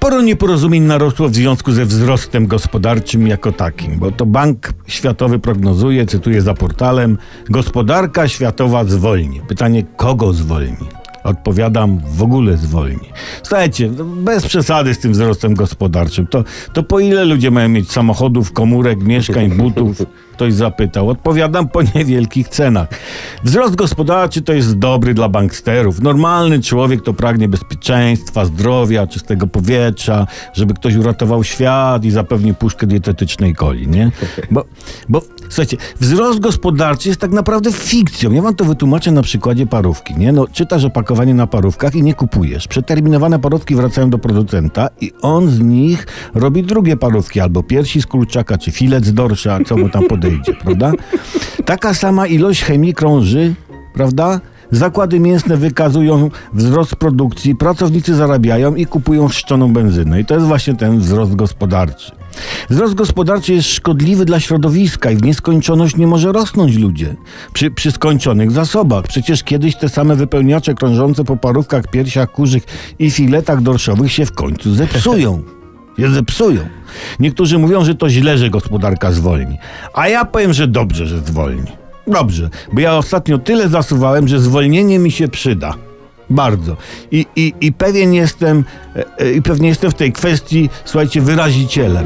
Sporo nieporozumień narosło w związku ze wzrostem gospodarczym jako takim, bo to Bank Światowy prognozuje, cytuję za portalem, gospodarka światowa zwolni. Pytanie, kogo zwolni? Odpowiadam, w ogóle zwolni. Słuchajcie, no bez przesady z tym wzrostem gospodarczym. To, to po ile ludzie mają mieć samochodów, komórek, mieszkań, butów? Ktoś zapytał. Odpowiadam, po niewielkich cenach. Wzrost gospodarczy to jest dobry dla banksterów. Normalny człowiek to pragnie bezpieczeństwa, zdrowia, czystego powietrza, żeby ktoś uratował świat i zapewnił puszkę dietetycznej coli, nie? Bo, bo słuchajcie, wzrost gospodarczy jest tak naprawdę fikcją. Ja wam to wytłumaczę na przykładzie parówki, nie? No, czytasz opakowanie na parówkach i nie kupujesz. Przeterminowane parówki wracają do producenta i on z nich robi drugie parówki, albo piersi z kurczaka, czy filet z dorsza, co mu tam podejdzie, prawda? Taka sama ilość chemii krąży, prawda? Zakłady mięsne wykazują wzrost produkcji, pracownicy zarabiają i kupują wszczoną benzynę. I to jest właśnie ten wzrost gospodarczy. Wzrost gospodarczy jest szkodliwy dla środowiska i w nieskończoność nie może rosnąć ludzie. Przy, przy skończonych zasobach. Przecież kiedyś te same wypełniacze krążące po parówkach, piersiach kurzych i filetach dorszowych się w końcu zepsują. Je zepsują. Niektórzy mówią, że to źle, że gospodarka zwolni. A ja powiem, że dobrze, że zwolni. Dobrze, bo ja ostatnio tyle zasuwałem, że zwolnienie mi się przyda. Bardzo. I, i, i pewien jestem, e, e, i pewnie jestem w tej kwestii, słuchajcie, wyrazicielem.